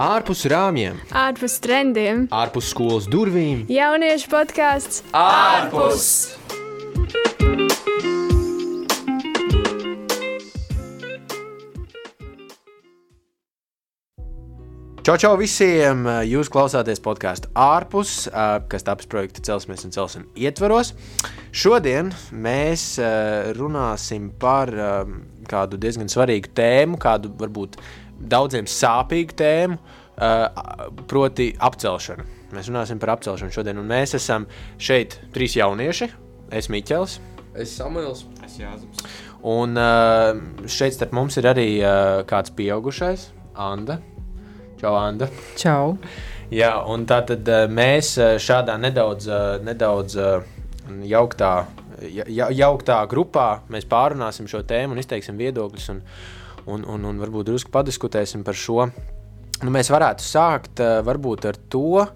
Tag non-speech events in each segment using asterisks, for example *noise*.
ārpus rāmjiem, ārpus trendiem, ārpus skolas durvīm. Jauniešu podkāsts ārpus! Čau, čau visiem! Jūs klausāties podkāstu ārpus, kas taps projekta Celsmes un Celsim ietvaros. Šodien mēs runāsim par kādu diezgan svarīgu tēmu, kādu varbūt daudziem sāpīgu tēmu, proti apcelšanu. Mēs runāsim par apcelšanu šodien, un mēs esam šeit trīs jaunieši. Es Miķels. Es Samuēls. Es Jāzems. Un šeit starp mums ir arī kāds pieaugušais, Anna. Čau, Anna. Čau. Jā, un tā tad mēs šādā nedaudz, nedaudz jauktā, ja, jauktā grupā pārunāsim šo tēmu un izteiksim viedokļus. Un, un, un, un varbūt drusku padiskutēsim par šo. Nu, mēs varētu sākt varbūt ar to,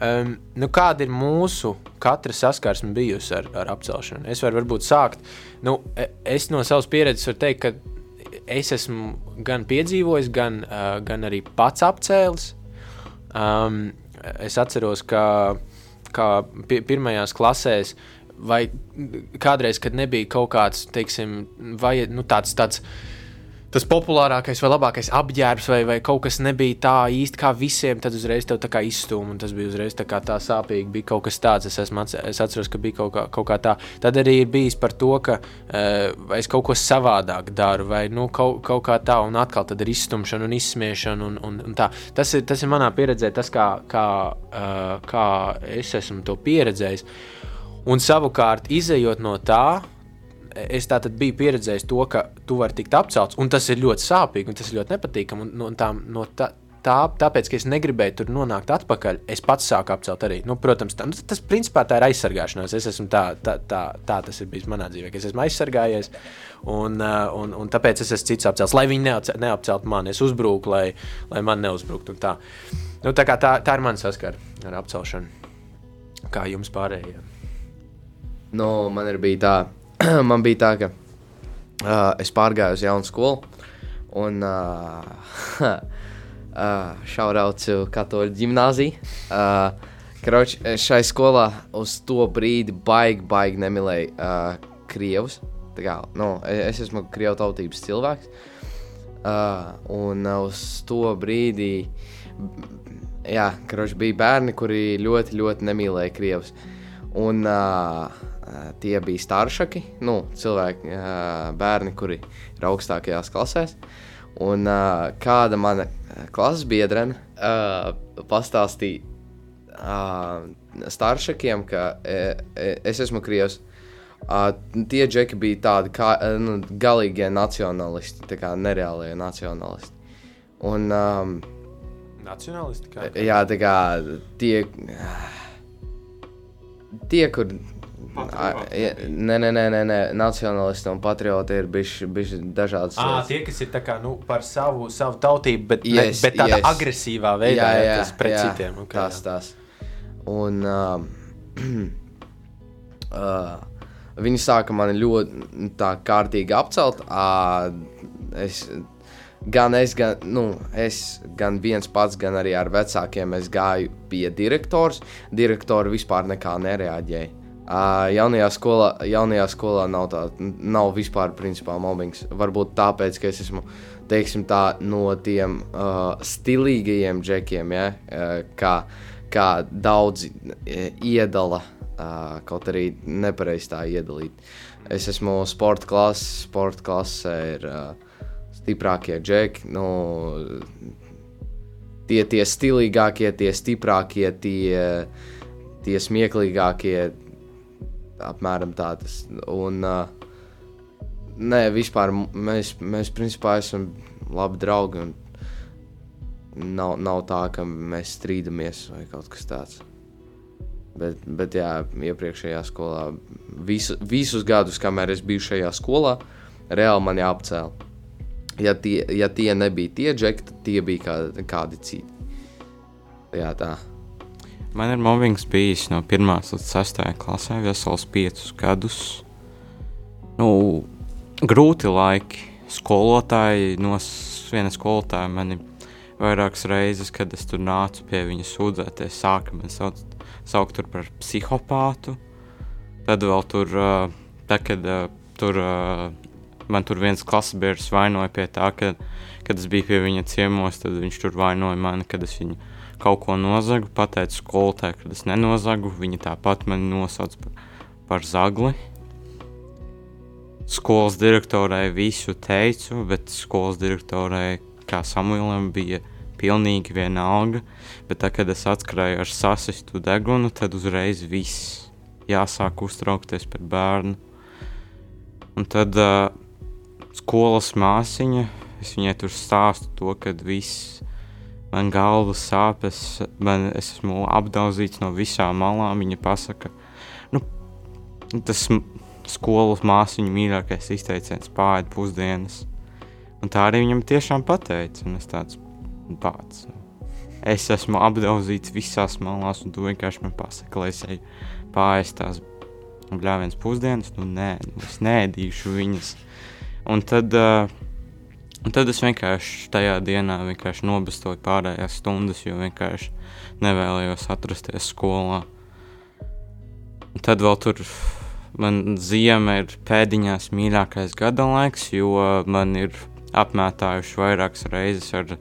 um, nu, kāda ir mūsu katra saskarsme bijusi ar, ar apcelšanu. Es varu varbūt sākt, nu, es no savas pieredzes varu teikt, ka es esmu gan piedzīvojis, gan, uh, gan arī pats apcēlis. Um, es atceros, ka, ka pirmajās klasēs, vai kādreiz, kad nebija kaut kāds, teiksim, vai, nu, tāds, tāds tas populārākais vai labākais apģērbs, vai, vai kaut kas nebija tā īsti kā visiem, tad uzreiz tev tā kā izstūma, tas bija uzreiz tā tā sāpīgi. Bija kaut kas tāds, es, esmu, es atceros, ka bija kaut kā, kaut kā tā. Tad arī ir bijis par to, ka uh, es kaut ko savādāk daru, vai nu, kaut, kaut kā tā, un atkal tad ir izstumšana un izsmiešana. Un, un, un tā. tas, ir, tas ir manā pieredzē, tas, kā, kā, uh, kā es esmu to pieredzējis. Un savukārt, izējot no tā, es tātad biju pieredzējis to, ka tu vari tikt apcelts, un tas ir ļoti sāpīgi, un tas ir ļoti nepatīkami. Un, no tā, no tā, tā, tāpēc, ka es negribēju tur nonākt atpakaļ, es pats sāku apcelt arī. Nu, protams, tā, nu, tas principā tā ir aizsargāšanās. Es esmu tā, tā, tā, tā tas ir bijis manā dzīvē, ka es esmu aizsargājies, un, un, un tāpēc es esmu cits apcelts, lai viņi neapceltu mani. Es uzbruku, lai, lai man neuzbruktu. Tā. Nu, tā, tā, tā ir mana saskara ar apcelšanu. Kā jums pārējiem? Nu, man ir bijis tā, *clears throat* man bija tā, ka uh, es pārgāju uz jaunu skolu. Un uh, *laughs* uh, šauraucu katoļu ģimnāziju. Uh, Kroč, šai skolā uz to brīdi baigi, baigi nemīlēju uh, krievus. Kā, nu, es esmu krievu tautības cilvēks. Uh, un uz to brīdi jā, kroč, bija bērni, kuri ļoti, ļoti nemīlēja krievus. Un uh, tie bija staršaki, nu, cilvēki, bērni, kuri ir augstākajās klasēs. Un uh, kāda mana klases biedrene pastāstīja staršakiem, ka es esmu krievs. Uh, tie džeki bija tādi kā nu, galīgie nacionālisti, tā kā nereālie nacionālisti. Un, um, Nacionālisti? Kā? Jā, tā kā tie, tie kur Nē, nē, nē, nē, nē. nacionālisti un patrioti ir bijuši dažādas lietas. Tie, kas ir kā, nu, par savu, savu tautību, bet, yes, ne, bet tādā yes. agresīvā veidā, jā, jā, tas pret jā, citiem. Okay, tās, tās. Un uh, *clears throat* uh, viņi sāka mani ļoti tā kārtīgi apcelt. Uh, es, gan es, gan, nu, es, gan viens pats, gan arī ar vecākiem, es gāju pie direktors. Direktori vispār nekā nereaģēja. Jaunajā, skolā, jaunajā skolā nav tā, nav vispār principā mobbings. Varbūt tāpēc, ka es esmu teiksim, tā, no tiem uh, stilīgajiem džekiem, ja? uh, kā, kā daudzi iedala, uh, kaut arī nepareizi tā iedalīt. Es esmu sporta klases, sporta klasē ir uh, stiprākie džeki. Nu, tie, tie stilīgākie, tie stiprākie, tie, tie smieklīgākie apmēram tā tas. Un, uh, nē, vispār mēs, mēs principā esam labi draugi. Nav, nav tā, ka mēs strīdamies vai kaut kas tāds. Bet, bet jā, iepriekšējā skolā, visu, visus gadus, kamēr es biju šajā skolā, reāli mani apcēla. Ja tie, ja tie nebija tie džekti, tie bija kādi, kādi citi. Jā, tā. Man ir mobbings bijis no 1 līdz 6 klasē, vesels 5 gadus. Nu, grūti laiki. Skolotāji, no viena skolotāja mani vairākas reizes, kad es tur nācu pie viņa sūdzēties, sāka man sauc, saukt tur par psihopātu. Tad vēl tur, tā, kad tur, man tur viens klases biedrs vainoja pie tā, ka, kad es biju pie viņa ciemos, tad viņš tur vainoja mani, kad es viņu kaut ko nozagu, pateicu skolotāju, kad es nenozagu, viņa tāpat mani nosauc par, par zagli. Skolas direktorai visu teicu, bet skolas direktorai kā Samuēlam bija pilnīgi vienalga, bet tā, kad es atskrēju ar sasistu degunu, tad uzreiz viss jāsāk uztraukties par bērnu. Un tad uh, skolas māsiņa, es viņai tur stāstu to, ka viss man galva sāpes, man es esmu apdaudzīts no visām malām. Viņa pasaka, nu, tas skolas māsiņu mīļākais izteiciens pāri pusdienas. Un tā arī viņam tiešām pateica. Un es tāds pats. Es esmu apdaudzīts visās malās, un tu vienkārši man pasaki, lai es eju pāri tās bļāvienas pusdienas. Nu, nē, nu, es nēdīšu viņas. Un tad, uh, un tad es vienkārši tajā dienā vienkārši nobestoju pārējās stundas, jo vienkārši nevēlējos atrasties skolā. Un tad vēl tur man ziema ir pēdiņās mīļākais gada laiks, jo man ir apmētājuši vairākas reizes ar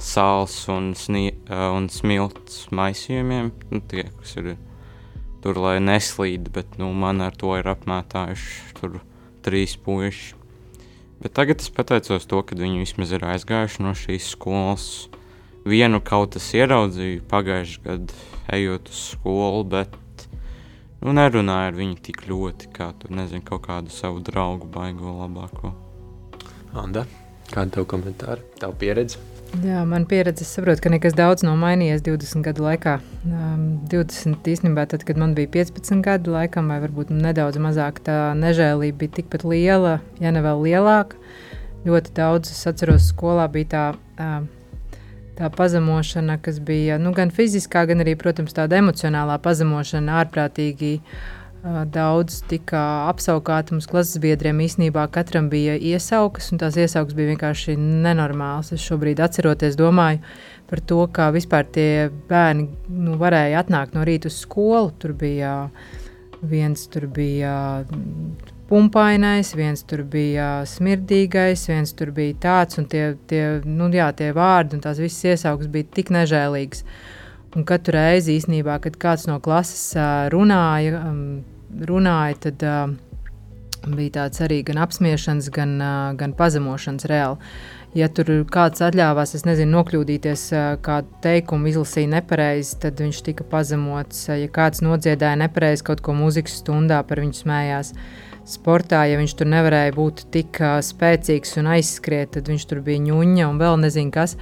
sāls un, snie, un smilts maisījumiem. Nu, tie, kas ir tur, lai neslīd, bet nu, man ar to ir apmētājuši tur trīs puiši. Bet tagad es pateicos to, ka viņi vismaz ir aizgājuši no šīs skolas. Vienu kaut kas ieraudzīju pagājušajā gadā, ejot uz skolu, bet nu, nerunāju ar viņu tik ļoti, kā tur nezinu, kaut kādu savu draugu baigo labāko. Anda. Kāda tev komentāra, tev pieredze? Jā, man pieredze, es saprotu, ka nekas daudz nav mainījies 20 gadu laikā. Um, 20 īstenībā, tad, kad man bija 15 gadu laikam, vai varbūt nedaudz mazāk, tā nežēlība bija tikpat liela, ja ne vēl lielāka. Ļoti daudz, es atceros, skolā bija tā, um, tā pazemošana, kas bija nu, gan fiziskā, gan arī, protams, tāda emocionālā pazemošana ārprātīgi. Uh, Daudz tika apskaukāti mums klases biedriem. Īsnībā katram bija iesaukas, un tās iesaukas bija vienkārši nenormālas. Es šobrīd atceroties, domāju par to, kā vispār tie bērni nu, varēja atnākt no rīta uz skolu. Tur bija viens, tur bija pumpainais, viens tur bija smirdīgais, viens tur bija tāds, un tie, tie, nu, jā, tie vārdi un tās visas iesaukas bija tik nežēlīgas. Un katru reizi īsnībā, kad kāds no klases runāja, runāja, tad bija tāds arī gan apspiešanas, gan, gan pazemošanas reāli. Ja tur kāds atļāvās, es nezinu, nokļūdīties, kādu teikumu izlasīja nepareizi, tad viņš tika pazemots. Ja kāds nodziedāja nepareizi kaut ko mūzikas stundā, par viņu smējās. Sportā, ja viņš tur nevarēja būt tik spēcīgs un aizskriet, tad viņš tur bija ņuņa un vēl nezinu kas.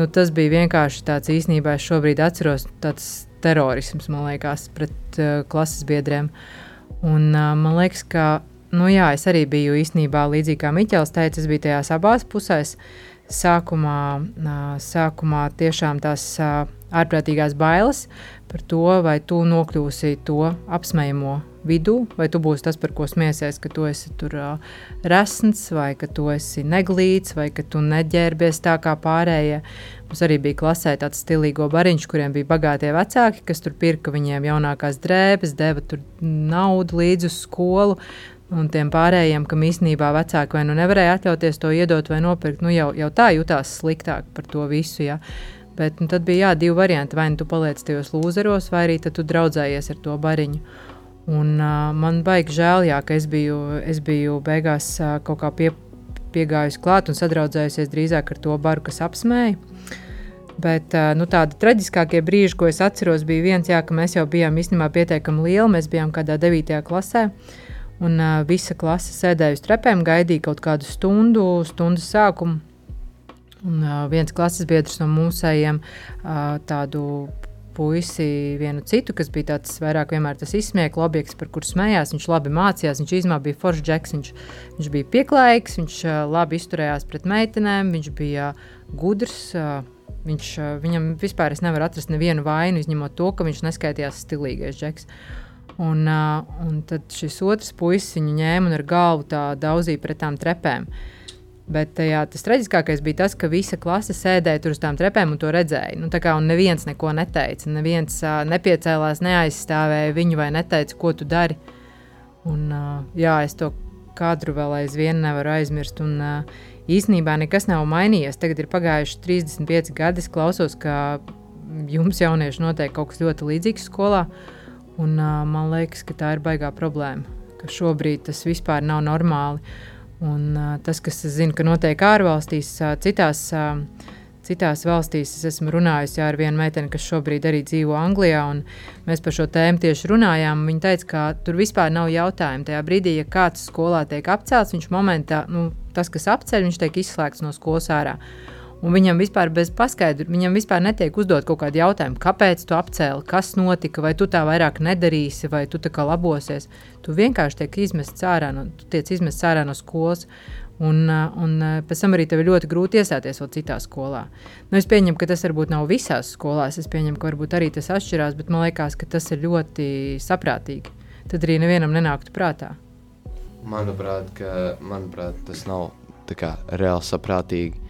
Nu, tas bija vienkārši tāds īstenībā, es šobrīd atceros, tāds terorisms, man liekas, pret uh, klases biedriem. Un, uh, man liekas, ka nu, jā, es arī biju īstenībā līdzīgi kā Miķels teica, es biju tajās abās pusēs. Sākumā, uh, sākumā tiešām tās uh, ārprātīgās bailes par to, vai tu nokļūsi to apsmējamo vidū, vai tu būsi tas, par ko smiesies, ka tu esi tur uh, resns, vai ka tu esi neglīts, vai ka tu neģērbies tā kā pārējie. Mums arī bija klasē tāds stilīgo bariņš, kuriem bija bagātie vecāki, kas tur pirka viņiem jaunākās drēbes, deva tur naudu līdzi uz skolu. Un tiem pārējiem, kam īstenībā vecāki vai nu nevarēja atļauties to iedot vai nopirkt, nu jau, jau tā jutās sliktāk par to visu. Ja. Bet nu, tad bija jā, divi varianti. Vai nu tu paliec tajos lūzeros, vai arī tu draudzējies ar to bariņu. Un, uh, man baigi žēl, jā, ka es biju, es biju beigās uh, kaut kā pie, piegājusi klāt un sadraudzējusies drīzāk ar to baru, kas apsmēja. Bet nu, tādi traģiskākie brīži, ko es atceros, bija viens, jā, ka mēs jau bijām īstenībā pietiekami lieli. Mēs bijām kādā 9. klasē, un uh, visa klase sēdēja uz trepēm, gaidīja kaut kādu stundu, stundas sākumu. Un uh, viens klases biedrs no mūsējiem uh, tādu puisi vienu citu, kas bija tāds vairāk tas izsmiekla objekts, par kuru smējās. Viņš labi mācījās, viņš īstenībā bija foršs džeks, viņš, viņš bija pieklājīgs, viņš uh, labi izturējās pret meitenēm, viņš bija gudrs. Uh, Viņš, viņam vispār nevar atrast nevienu vainu, izņemot to, ka viņš neskaitījās stilīgais džeks. Un, uh, un tad šis otrs puisis viņu ņēma un ar galvu tā daudzīja pret tām trepēm. Bet tajā, tas traģiskākais bija tas, ka visa klase sēdēja tur uz tām trepēm un to redzēja. Nu, kā un neviens neko neteica. Neviens uh, nepiecēlās, neaizstāvēja viņu vai neteica, ko tu dari. Un, uh, jā, es to kadru vēl aizvien nevaru aizmirst. Un, uh, īsnībā nekas nav mainījies. Tagad ir pagājuši 35 gadi. Es klausos, ka jums, jaunieši, notiek kaut kas ļoti līdzīgs skolā. Un, uh, man liekas, ka tā ir baigā problēma. Ka šobrīd tas vispār nav normāli. Un, tas, kas es zinu, ka notiek ārvalstīs, citās, citās valstīs, es esmu runājusi ar vienu meiteni, kas šobrīd arī dzīvo Anglijā. Mēs par šo tēmu tieši runājām. Viņa teica, ka tur vispār nav jautājumu. Tajā brīdī, ja kāds skolā tiek apcelts, viņš momentā, nu, tas, kas apceļ, viņš tiek izslēgts no skolas ārā. Un viņam vispār bez paskaidrojuma, viņam vispār netiek uzdot kaut kādu jautājumu, kāpēc tu apcēli, kas notika, vai tu tā vairāk nedarīsi, vai tu tā kā labosies. Tu vienkārši tiek izmests ārā no, izmests ārā no skolas. Un, un pēc tam arī tev ir ļoti grūti iestāties vēl citā skolā. Nu, es pieņemu, ka tas varbūt nav visās skolās. Es pieņemu, ka varbūt arī tas atšķirās, bet man liekas, ka tas ir ļoti saprātīgi. Tad arī nevienam nenāktu prātā. Manuprāt, ka, manuprāt tas nav kā, reāli saprātīgi.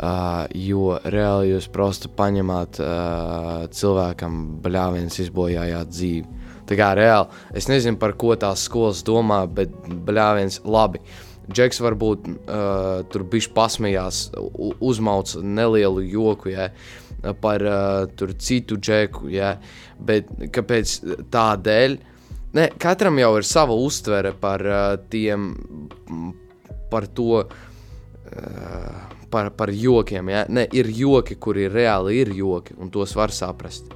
Uh, jo reāli jūs просто paņemat uh, cilvēkam bļāviens, izbojājāt dzīvi. Tā kā reāli, es nezinu, par ko tās skolas domā, bet bļāviens labi. Džeks varbūt uh, tur bija pasmējās, uzmauc nelielu joku ja, par uh, citu džeku, ja, bet kāpēc tādēļ? Ne, katram jau ir sava uztvere par uh, tiem, par to. Uh, par, par jokiem. Ja? Ne, ir joki, kuri reāli ir joki, un tos var saprast.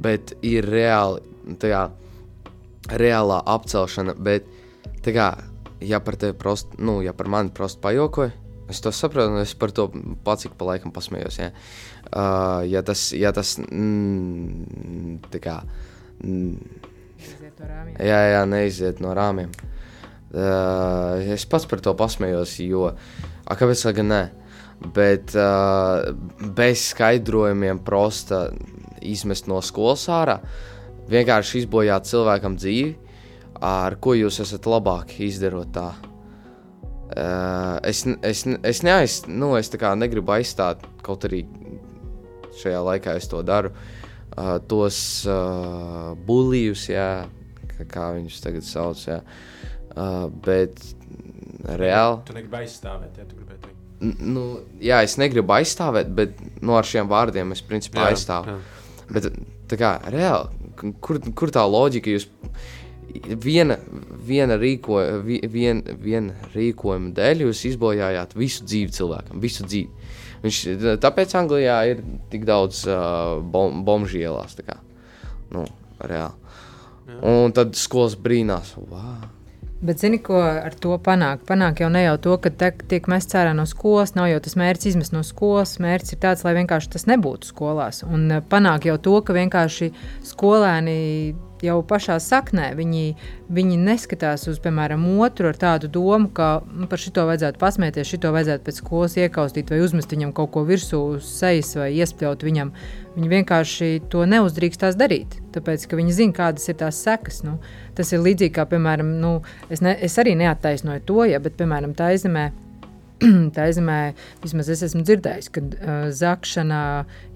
Bet ir reāli, tajā, reālā apcelšana. Bet, kā, ja par tevi prost, nu, ja par mani prosti pajokoju, es to saprotu, un es par to pats ik pa laikam pasmējos. Ja, uh, ja tas, ja tas mm, tā kā. Mm, jā, jā, neiziet no rāmjiem. Uh, es pats par to pasmējos, jo, a, kāpēc gan ne? Bet uh, bez skaidrojumiem prosta izmest no skolas ārā, vienkārši izbojāt cilvēkam dzīvi, ar ko jūs esat labāk izdarot tā. Uh, es, es, es, neaiz, nu, es negribu aizstāt, kaut arī šajā laikā es to daru, uh, tos uh, buļļus, kā viņus tagad sauc. Jā. Uh, bet reāli. Tu negribi aizstāvēt, ja tu gribi teikt nu, jā, es negribu aizstāvēt, bet nu, ar šiem vārdiem es principā jā, aizstāvu. Jā. Bet kā reāli, kur, kur tā loģika jūs viena, viena, rīko, vien, viena rīkojuma dēļ jūs izbojājāt visu dzīvi cilvēkam, visu dzīvi. Viņš, tāpēc Anglijā ir tik daudz uh, bom, bomžu ielās. Nu, reāli. Jā. Un tad skolas brīnās. Wow. Bet zini, ko ar to panākt? Panāk jau ne jau to, ka te, tiek mests ārā no skolas, nav jau tas mērķis izmest no skolas. Mērķis ir tāds, lai vienkārši tas nebūtu skolās. Un eh, panāk jau to, ka vienkārši skolēni jau pašā saknē viņi, viņi neskatās uz, piemēram, otru ar tādu domu, ka nu, par šito vajadzētu pasmieties, šito vajadzētu pēc skolas iekaustīt vai uzmest viņam kaut ko virsū uz sejas vai iespļaut viņam. Viņi vienkārši to neuzdrīkstās darīt, tāpēc, ka viņi zina, kādas ir tās sekas. Nu, tas ir līdzīgi kā, piemēram, nu, es, ne, es arī neattaisnoju to, ja, bet, piemēram, tā izemē *clears throat* tā zemē, vismaz es esmu dzirdējis, ka uh, zakšana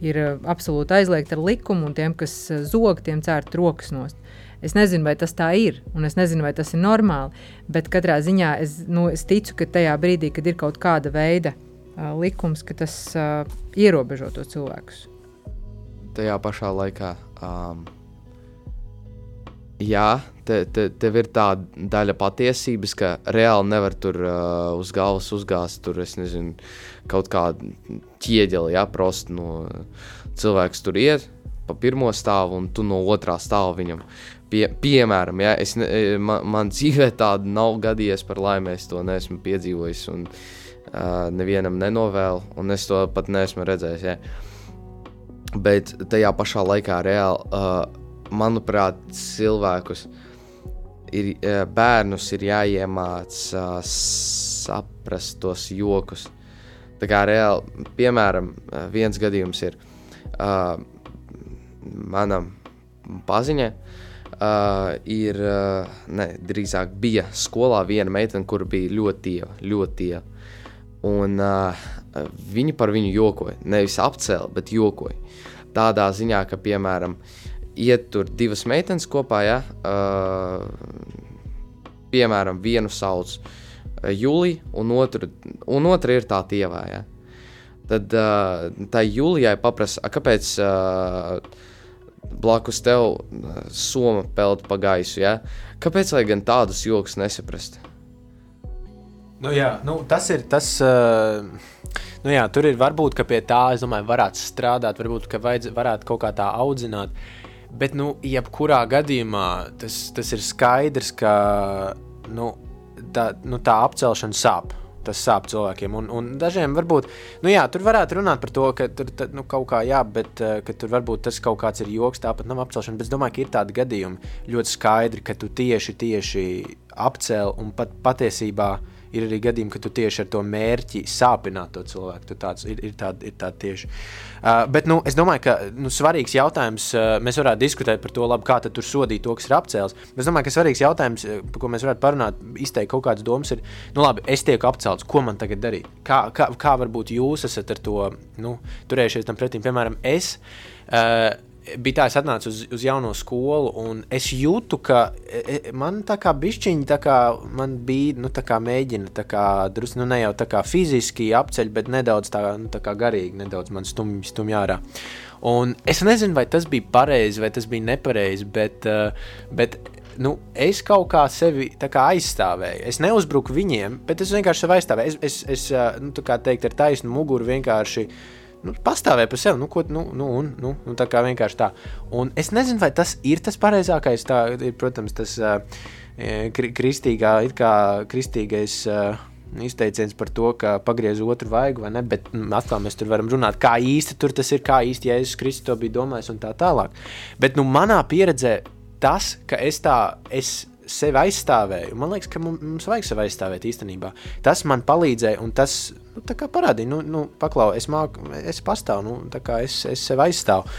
ir absolūti aizliegta ar likumu, un tiem, kas zog, tiem cērt rokas nost. Es nezinu, vai tas tā ir, un es nezinu, vai tas ir normāli, bet katrā ziņā es, nu, es ticu, ka tajā brīdī, kad ir kaut kāda veida uh, likums, ka tas uh, ierobežo to cilvēkus. Tajā pašā laikā. Um jā, te, te, tev ir tā daļa patiesības, ka reāli nevar tur uh, uz galvas uzgāzt, tur nezinu, kaut kādu ķieģeli, ja prosti no cilvēks tur iet pa pirmo stāvu un tu no otrā stāva viņam. Pie, piemēram, ja, es man, man dzīvē tāda nav gadījies par laimi, es to neesmu piedzīvojis un uh, nevienam nenovēlu, un es to pat neesmu redzējis. Ja. Bet tajā pašā laikā reāli uh, manuprāt, cilvēkus ir bērnus ir jāiemācā saprast tos jokus. Tā kā reāli, piemēram, viens gadījums ir uh, manam paziņai. Uh, ir, uh, ne, drīzāk bija skolā viena meitene, kur bija ļoti tieva, ļoti tieva. Un uh, viņi par viņu jokoja. Nevis apcēla, bet jokoja. Tādā ziņā, ka, piemēram, iet tur divas meitenes kopā, ja, uh, piemēram, vienu sauc Julija, un, otru, un otra ir tā tievā. Ja. Tad uh, tā Julijai paprasa, kāpēc uh, blakus tev uh, soma peld pa gaisu. Ja? Kāpēc lai gan tādus joks nesaprast? Nu, jā, nu, tas ir tas. Uh, nu, jā, tur ir varbūt pie tā, es domāju, varētu strādāt, varbūt vajadz, varētu kaut kā tā audzināt. Bet, nu, jebkurā gadījumā tas, tas ir skaidrs, ka nu, tā, nu, tā apcelšana sāp. Tas sāp cilvēkiem. Un, un dažiem varbūt, nu jā, tur varētu runāt par to, ka tur tā, nu, kaut kā jā, bet tur varbūt tas kaut kāds ir joks, tāpat nav apcelšana. Bet es domāju, ka ir tādi gadījumi ļoti skaidri, ka tu tieši, tieši apcēl un pat patiesībā ir arī gadījumi, ka tu tieši ar to mērķi sāpināt to cilvēku. Tu tāds, ir, ir tāda ir tād tieši. Uh, bet nu, es domāju, ka nu, svarīgs jautājums, uh, mēs varētu diskutēt par to, labi, kā tur sodīt to, kas ir apcēlis. Es domāju, ka svarīgs jautājums, uh, par ko mēs varētu parunāt, izteikt kaut kādas domas, ir, nu labi, es tieku apcelts, ko man tagad darīt? Kā, kā, kā varbūt jūs esat ar to nu, turējušies tam pretim? Piemēram, es. Uh, bija tā, es atnācu uz, uz jauno skolu, un es jūtu, ka e, e, man tā kā bišķiņi, tā kā man bija, nu, tā kā mēģina, tā kā drusku, nu, ne jau tā kā fiziski apceļ, bet nedaudz tā, nu, tā kā garīgi, nedaudz man stumj, stumj ārā. Un es nezinu, vai tas bija pareizi, vai tas bija nepareizi, bet, uh, bet nu, es kaut kā sevi kā aizstāvēju. Es neuzbruku viņiem, bet es vienkārši sevi aizstāvēju. Es, es, es nu, tā kā teikt, ar taisnu muguru vienkārši nu, pastāvēja par sevi. Nu, ko, nu, nu, un, nu, nu, tā kā vienkārši tā. Un es nezinu, vai tas ir tas pareizākais. Tā ir, protams, tas uh, kristīgā, kā kristīgais. Uh, Izteiciens par to, ka pagriez otru vaigu, vai ne? Bet nu, atkal mēs tur varam runāt, kā īsti tur tas ir, kā īsti Jēzus Kristus to bija domājis un tā tālāk. Bet nu, manā pieredzē tas, ka es tā, es sevi aizstāvēju. Man liekas, ka mums vajag sevi aizstāvēt īstenībā. Tas man palīdzēja, un tas nu, parādīja, nu, nu paklau, es, māku, es pastāvu, nu, es, es sevi aizstāvu.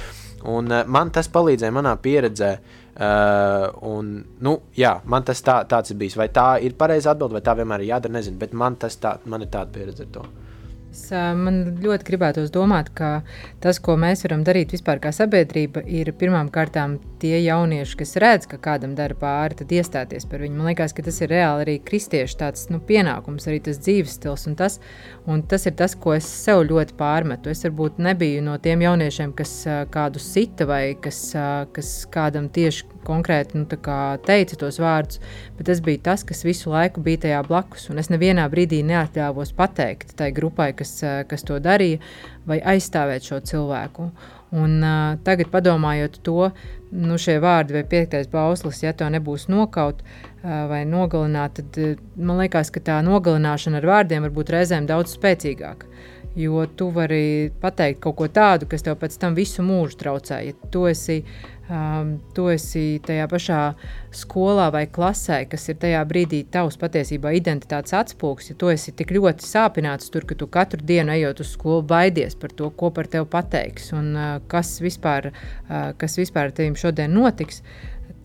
Un, uh, man tas palīdzēja manā pieredzē. Uh, un, nu, jā, man tas tā, tāds ir bijis. Vai tā ir pareiza atbilde, vai tā vienmēr ir jādara, nezinu. Bet man, tā, man ir tāda pieredze ar to. Es, man ļoti gribētos domāt, ka tas, ko mēs varam darīt vispār kā sabiedrība, ir pirmām kārtām tie jaunieši, kas redz, ka kādam dara pāri, tad iestāties par viņu. Man liekas, ka tas ir reāli arī kristiešu tāds, nu, pienākums, arī tas dzīves stils. Un tas, un tas ir tas, ko es sev ļoti pārmetu. Es varbūt nebiju no tiem jauniešiem, kas kādu sita vai kas, kas kādam tieši konkrēti nu, teica tos vārdus, bet tas bija tas, kas visu laiku bija tajā blakus. Un es nevienā brīdī neatļāvos pateikt tai grupai, kas, kas to darīja, vai aizstāvēt šo cilvēku. Un, uh, tagad, padomājot to, nu, šie vārdi vai piektais bauslis, ja to nebūs nokaut uh, vai nogalināt, tad uh, man liekas, ka tā nogalināšana ar vārdiem var būt reizēm daudz spēcīgāka. Jo tu vari pateikt kaut ko tādu, kas tev pēc tam visu mūžu traucē. Ja tu esi uh, um, tu esi tajā pašā skolā vai klasē, kas ir tajā brīdī tavs patiesībā identitātes atspūgs, ja tu esi tik ļoti sāpināts tur, ka tu katru dienu ejot uz skolu baidies par to, ko par tevi pateiks. Un uh, kas vispār, uh, kas vispār ar tevim šodien notiks,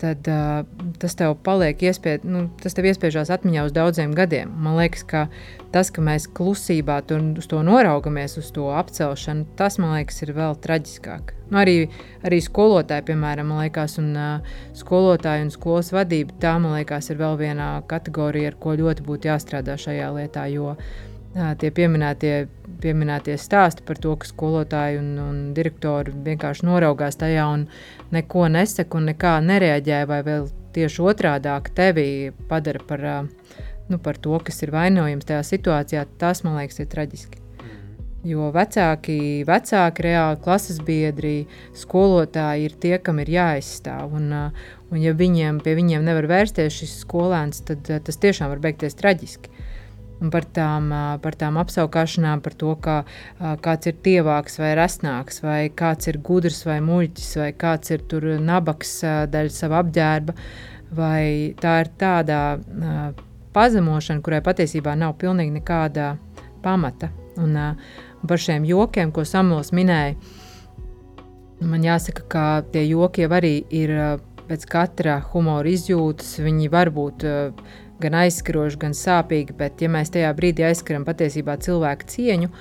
tad uh, tas tev paliek iespēj, nu, tas tev iespiežās atmiņā uz daudziem gadiem. Man liekas, ka tas, ka mēs klusībā tur uz to noraugamies, uz to apcelšanu, tas, man liekas, ir vēl traģiskāk. Nu, arī, arī skolotāji, piemēram, liekas, un uh, skolotāji un skolas vadība, tā, man liekas, ir vēl viena kategorija, ar ko ļoti būtu jāstrādā šajā lietā, jo tie pieminētie, pieminētie stāsti par to, ka skolotāji un, un direktori vienkārši noraugās tajā un neko nesaka un nekā nereaģē, vai vēl tieši otrādāk tevi padara par, nu, par to, kas ir vainojams tajā situācijā, tas man liekas ir traģiski. Jo vecāki, vecāki reāli klases biedri, skolotāji ir tie, kam ir jāizstāv. Un, un ja viņiem, pie viņiem nevar vērsties šis skolēns, tad tas tiešām var beigties traģiski par tām, par tām apskaukšanām, par to, kā, kāds ir tievāks vai resnāks, vai kāds ir gudrs vai muļķis, vai kāds ir tur nabaks dēļ sava apģērba, vai tā ir tāda pazemošana, kurai patiesībā nav pilnīgi nekāda pamata. Un, par šiem jokiem, ko Samuels minēja, man jāsaka, ka tie joki arī ir pēc katra humora izjūtas. Viņi var būt uh, gan aizskroši, gan sāpīgi. Bet, ja mēs tajā brīdī aizskaram patiesībā cilvēku cieņu,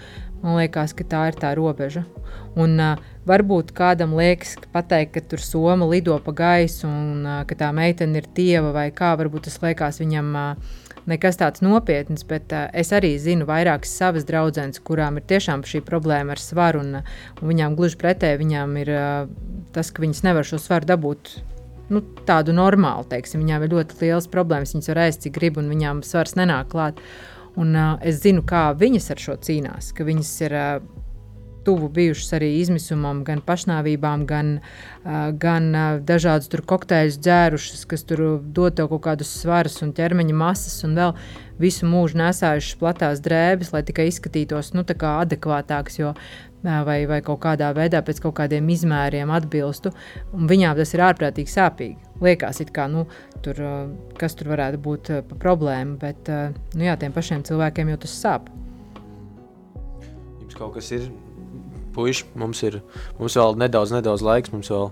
man liekas, ka tā ir tā robeža. Un, uh, varbūt kādam liekas, ka pateikt, ka tur soma lido pa gaisu un uh, ka tā meitene ir tieva vai kā, varbūt tas liekas viņam. Uh, nekas tāds nopietns, bet uh, es arī zinu vairākas savas draudzenes, kurām ir tiešām šī problēma ar svaru, un, un viņām gluži pretēji, viņām ir uh, tas, ka viņas nevar šo svaru dabūt. Nu, tādu normālu, teiksim, viņām ir ļoti liels problēmas. Viņas var ēst, cik grib, un viņām svars nenāk klāt. Un, uh, es zinu, kā viņas ar šo cīnās, ka viņas ir uh, tuvu bijušas arī izmisumam, gan pašnāvībām, gan, gan dažādas kokteļus dzērušas, kas tur dod tev kaut kādus svarus un ķermeņa masas, un vēl visu mūžu nesājušas platās drēbes, lai tikai izskatītos nu, adekvātāks. Jo Vai, vai kaut kādā veidā pēc kaut kādiem izmēriem atbilstu. Viņām tas ir ārprātīgi sāpīgi. Liekas, kā, nu, tur, kas tur varētu būt pa problēmu, bet nu, jā, tiem pašiem cilvēkiem jau tas sāp. Jums kaut kas ir puiši, mums ir mums vēl nedaudz, nedaudz laiks, mums vēl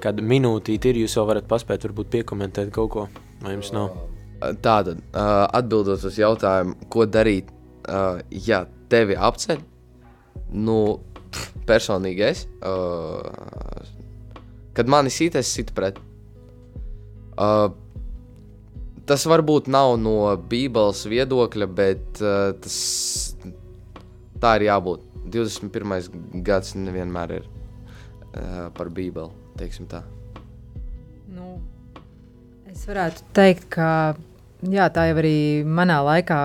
kāda minūtīte ir, jūs vēl varat paspēt, varbūt piekomentēt kaut ko, vai jums nav? Tātad, atbildot uz jautājumu, ko darīt, ja tevi apceļ, nu, pff, personīgi es, kad mani sīt, es situ pret. Tas varbūt nav no Bībeles viedokļa, bet tas tā ir jābūt. 21. gads nevienmēr ir uh, par Bībeli. Nu, es varētu teikt, ka jā, tā jau arī manā laikā,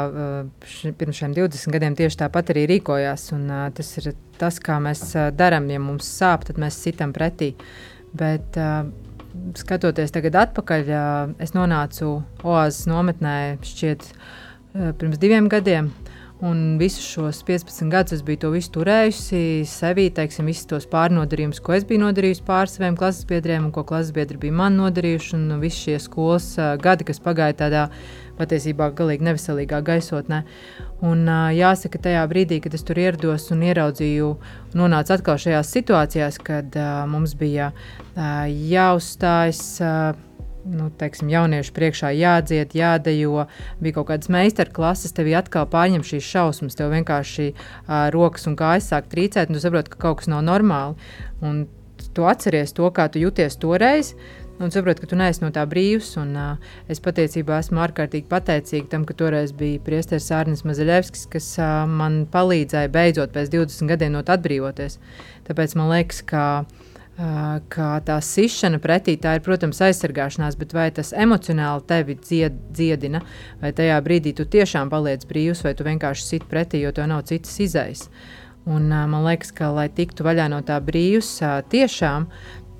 š, pirms šiem 20 gadiem, tieši tāpat arī rīkojās. Un, uh, tas ir tas, kā mēs uh, darām. Ja mums sāp, tad mēs sitam pretī. Bet, uh, skatoties tagad atpakaļ, uh, es nonācu Oāzes nometnē šķiet uh, pirms diviem gadiem. Un visus šos 15 gadus es biju to visu turējusi sevī, teiksim, visus tos pārnodarījumus, ko es biju nodarījusi pār saviem klases biedriem un ko klases biedri bija man nodarījuši. Un visi šie skolas gadi, kas pagāja tādā patiesībā galīgi neveselīgā gaisotnē. Un, jāsaka, tajā brīdī, kad es tur ierados un ieraudzīju, nonācu atkal šajās situācijās, kad uh, mums bija uh, jāuzstājas. Uh, nu, teiksim, jauniešu priekšā jādzied, jādejo. Bija kaut kādas meistarklases, tev atkal pārņem šīs šausmas, tev vienkārši uh, rokas un kājas sāk trīcēt, un tu saproti, ka kaut kas nav normāli. Un tu atceries to, kā tu jūties toreiz. Un saprotu, ka tu neesi no tā brīvs. Un, uh, es patiesībā esmu ārkārtīgi pateicīga tam, ka toreiz bija Priesteris Arnis Mazaļevskis, kas uh, man palīdzēja beidzot pēc 20 gadiem no atbrīvoties. Tāpēc man liekas, ka uh, ka tā sišana pretī tā ir, protams, aizsargāšanās, bet vai tas emocionāli tevi dzied, dziedina, vai tajā brīdī tu tiešām paliec brīvs, vai tu vienkārši sit pretī, jo tev nav citas izējas. Un, man liekas, ka, lai tiktu vaļā no tā brīvs, tiešām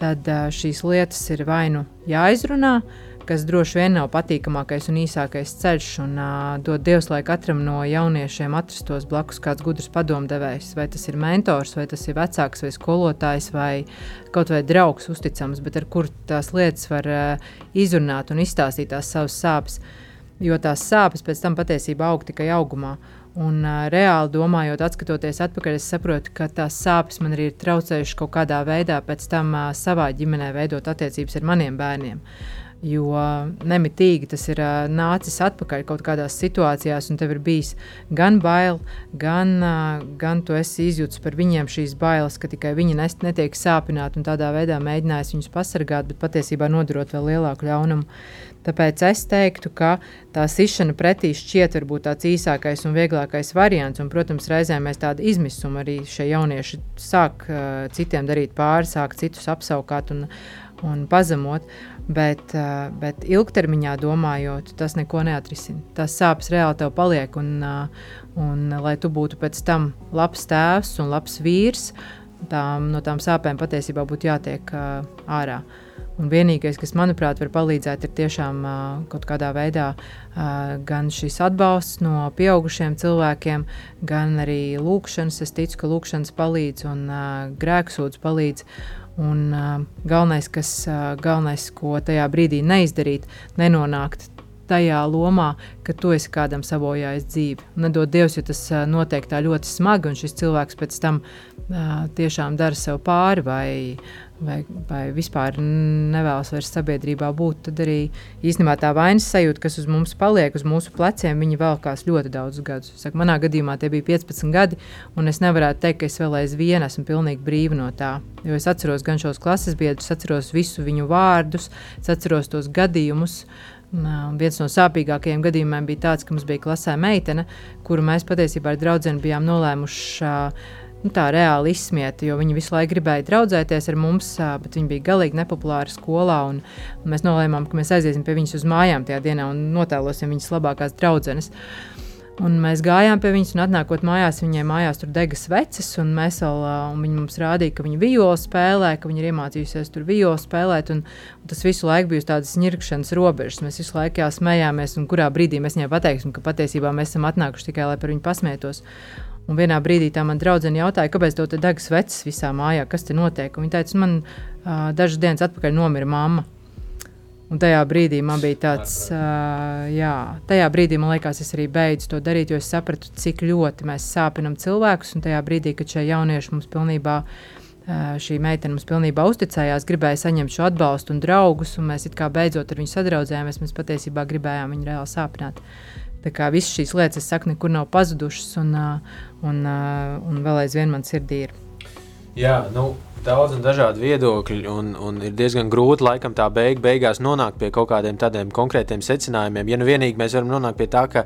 tad šīs lietas ir vai nu jāizrunā, kas droši vien nav patīkamākais un īsākais ceļš. Un, uh, dod Dievs, lai katram no jauniešiem atrastos blakus kāds gudrs padomdevējs. Vai tas ir mentors, vai tas ir vecāks, vai skolotājs, vai kaut vai draugs uzticams, bet ar kur tās lietas var uh, izrunāt un izstāstīt tās savas sāpes. Jo tās sāpes pēc tam patiesībā aug tikai augumā. Un, uh, reāli domājot, skatoties atpakaļ, es saprotu, ka tās sāpes man arī ir traucējušas kaut kādā veidā pēc tam uh, savā ģimenē veidot attiecības ar maniem bērniem. Uh, Jo nemitīgi tas ir uh, nācis atpakaļ kaut kādās situācijās, un tev ir bijis gan bail, gan, uh, gan tu esi izjūtis par viņiem šīs bailes, ka tikai viņi nest, netiek sāpināti un tādā veidā mēģinājis viņus pasargāt, bet patiesībā nodarot vēl lielāku ļaunumu. Tāpēc es teiktu, ka tā sišana pretī šķiet varbūt tāds īsākais un vieglākais variants. Un, protams, reizēm mēs tādu izmisumu arī šie jaunieši sāk uh, citiem darīt pāri, sāk citus apsaukāt un, un pazemot. Uh, bet ilgtermiņā domājot, tas neko neatrisina. Tas sāpes reāli tev paliek. Un, uh, un, lai tu būtu pēc tam labs tēvs un labs vīrs, tām, no tām sāpēm patiesībā būtu jātiek uh, ārā. Un vienīgais, kas manuprāt var palīdzēt, ir tiešām uh, kaut kādā veidā uh, gan šis atbalsts no pieaugušiem cilvēkiem, gan arī lūkšanas. Es ticu, ka lūkšanas palīdz un uh, grēksūdz palīdz. Un, uh, galvenais, kas, uh, galvenais, ko tajā brīdī neizdarīt, nenonākt tajā lomā, ka tu esi kādam sabojājis dzīvi. Nedod Dievs, jo tas uh, notiek tā ļoti smagi, un šis cilvēks pēc tam uh, tiešām dara sev pāri vai, vai, vai vispār nevēlas vairs sabiedrībā būt, tad arī īstenībā tā vainas sajūta, kas uz mums paliek, uz mūsu pleciem, viņi velkās ļoti daudzus gadus. Saku, manā gadījumā tie bija 15 gadi, un es nevarētu teikt, ka es vēl aizvien esmu pilnīgi brīva no tā. Jo es atceros gan šos klases biedrus, atceros visu viņu vārdus, atceros tos gadījumus. Un viens no sāpīgākajiem gadījumiem bija tāds, ka mums bija klasē meitene, kuru mēs patiesībā ar draugiem bijām nolēmuši uh, nu, tā reāli izsmieta, jo viņi visu laiku gribēja draudzēties ar mums, bet viņi bija galīgi nepopulāri skolā. Un, un mēs nolēmām, ka mēs aiziesim pie viņas uz mājām tajā dienā un notēlosim viņas labākās draudzenes. Un mēs gājām pie viņas, un atnākot mājās, viņai mājās tur dega sveces, un vēl, un viņi mums rādīja, ka viņa violi spēlē, ka viņa ir iemācījusies tur violi spēlēt, un, un tas visu laiku bija uz tādas ņirkšanas robežas. Mēs visu laiku jā, smējāmies, un kurā brīdī mēs viņai pateiksim, ka patiesībā mēs esam atnākuši tikai, lai par viņu pasmietos. Un vienā brīdī tā man draudzene jautāja, kāpēc tev te degas vecs visā mājā, kas te notiek. Un viņa teica, man uh, dažas dienas atpakaļ nomira mamma. Un tajā brīdī man bija tāds, uh, jā, tajā brīdī man liekas, es arī beidzu to darīt, jo es sapratu, cik ļoti mēs sāpinam cilvēkus. Un tajā brīdī, kad šie jaunieši mums pilnībā, uh, šī meitene mums pilnībā uzticējās, gribēja saņemt šo atbalstu un draugus, un mēs kā beidzot ar viņu sadraudzējāmies, mēs patiesībā gribējām viņu reāli sāpināt. Tā kā visas šīs lietas, es saku, nekur nav pazudušas, un, un, un vēl aizvien man sirdī ir. Jā, nu, daudz un dažādu viedokļu, un, un ir diezgan grūti laikam tā beig, beigās nonākt pie kaut kādiem tādiem konkrētiem secinājumiem. Ja nu vienīgi mēs varam nonākt pie tā, ka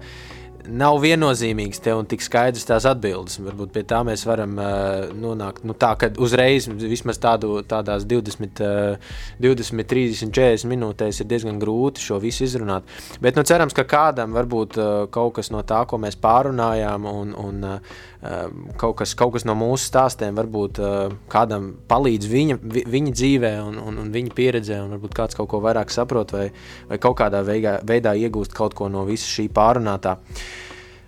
nav viennozīmīgs te un tik skaidrs tās atbildes. Varbūt pie tā mēs varam uh, nonākt. Nu, tā, ka uzreiz vismaz tādu, tādās 20, uh, 20, 30, 40 minūtēs ir diezgan grūti šo visu izrunāt. Bet nu, cerams, ka kādam varbūt uh, kaut kas no tā, ko mēs pārunājām, un, un uh, kaut, kas, kaut kas no mūsu stāstiem varbūt uh, kādam palīdz viņa, vi, viņa dzīvē un, un, un viņa pieredzē, un varbūt kāds kaut ko vairāk saprot vai, vai kaut kādā veidā, veidā iegūst kaut ko no visa šī pārunātā.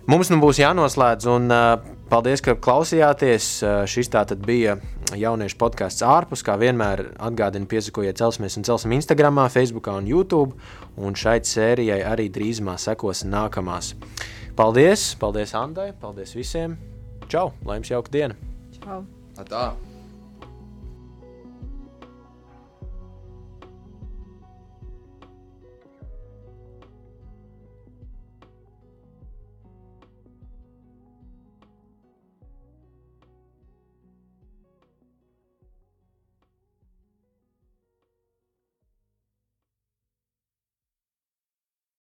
Mums nu būs jānoslēdz, un uh, paldies, ka klausījāties. Šis tātad bija jauniešu podkāsts ārpus. Kā vienmēr atgādinu, piesakojiet celsmies un celsim Instagram, Facebook un YouTube. Un šai sērijai arī drīzumā sekos nākamās. Paldies! Paldies Andai! Paldies visiem! Čau! Lai jums jauka diena! Čau! Tā.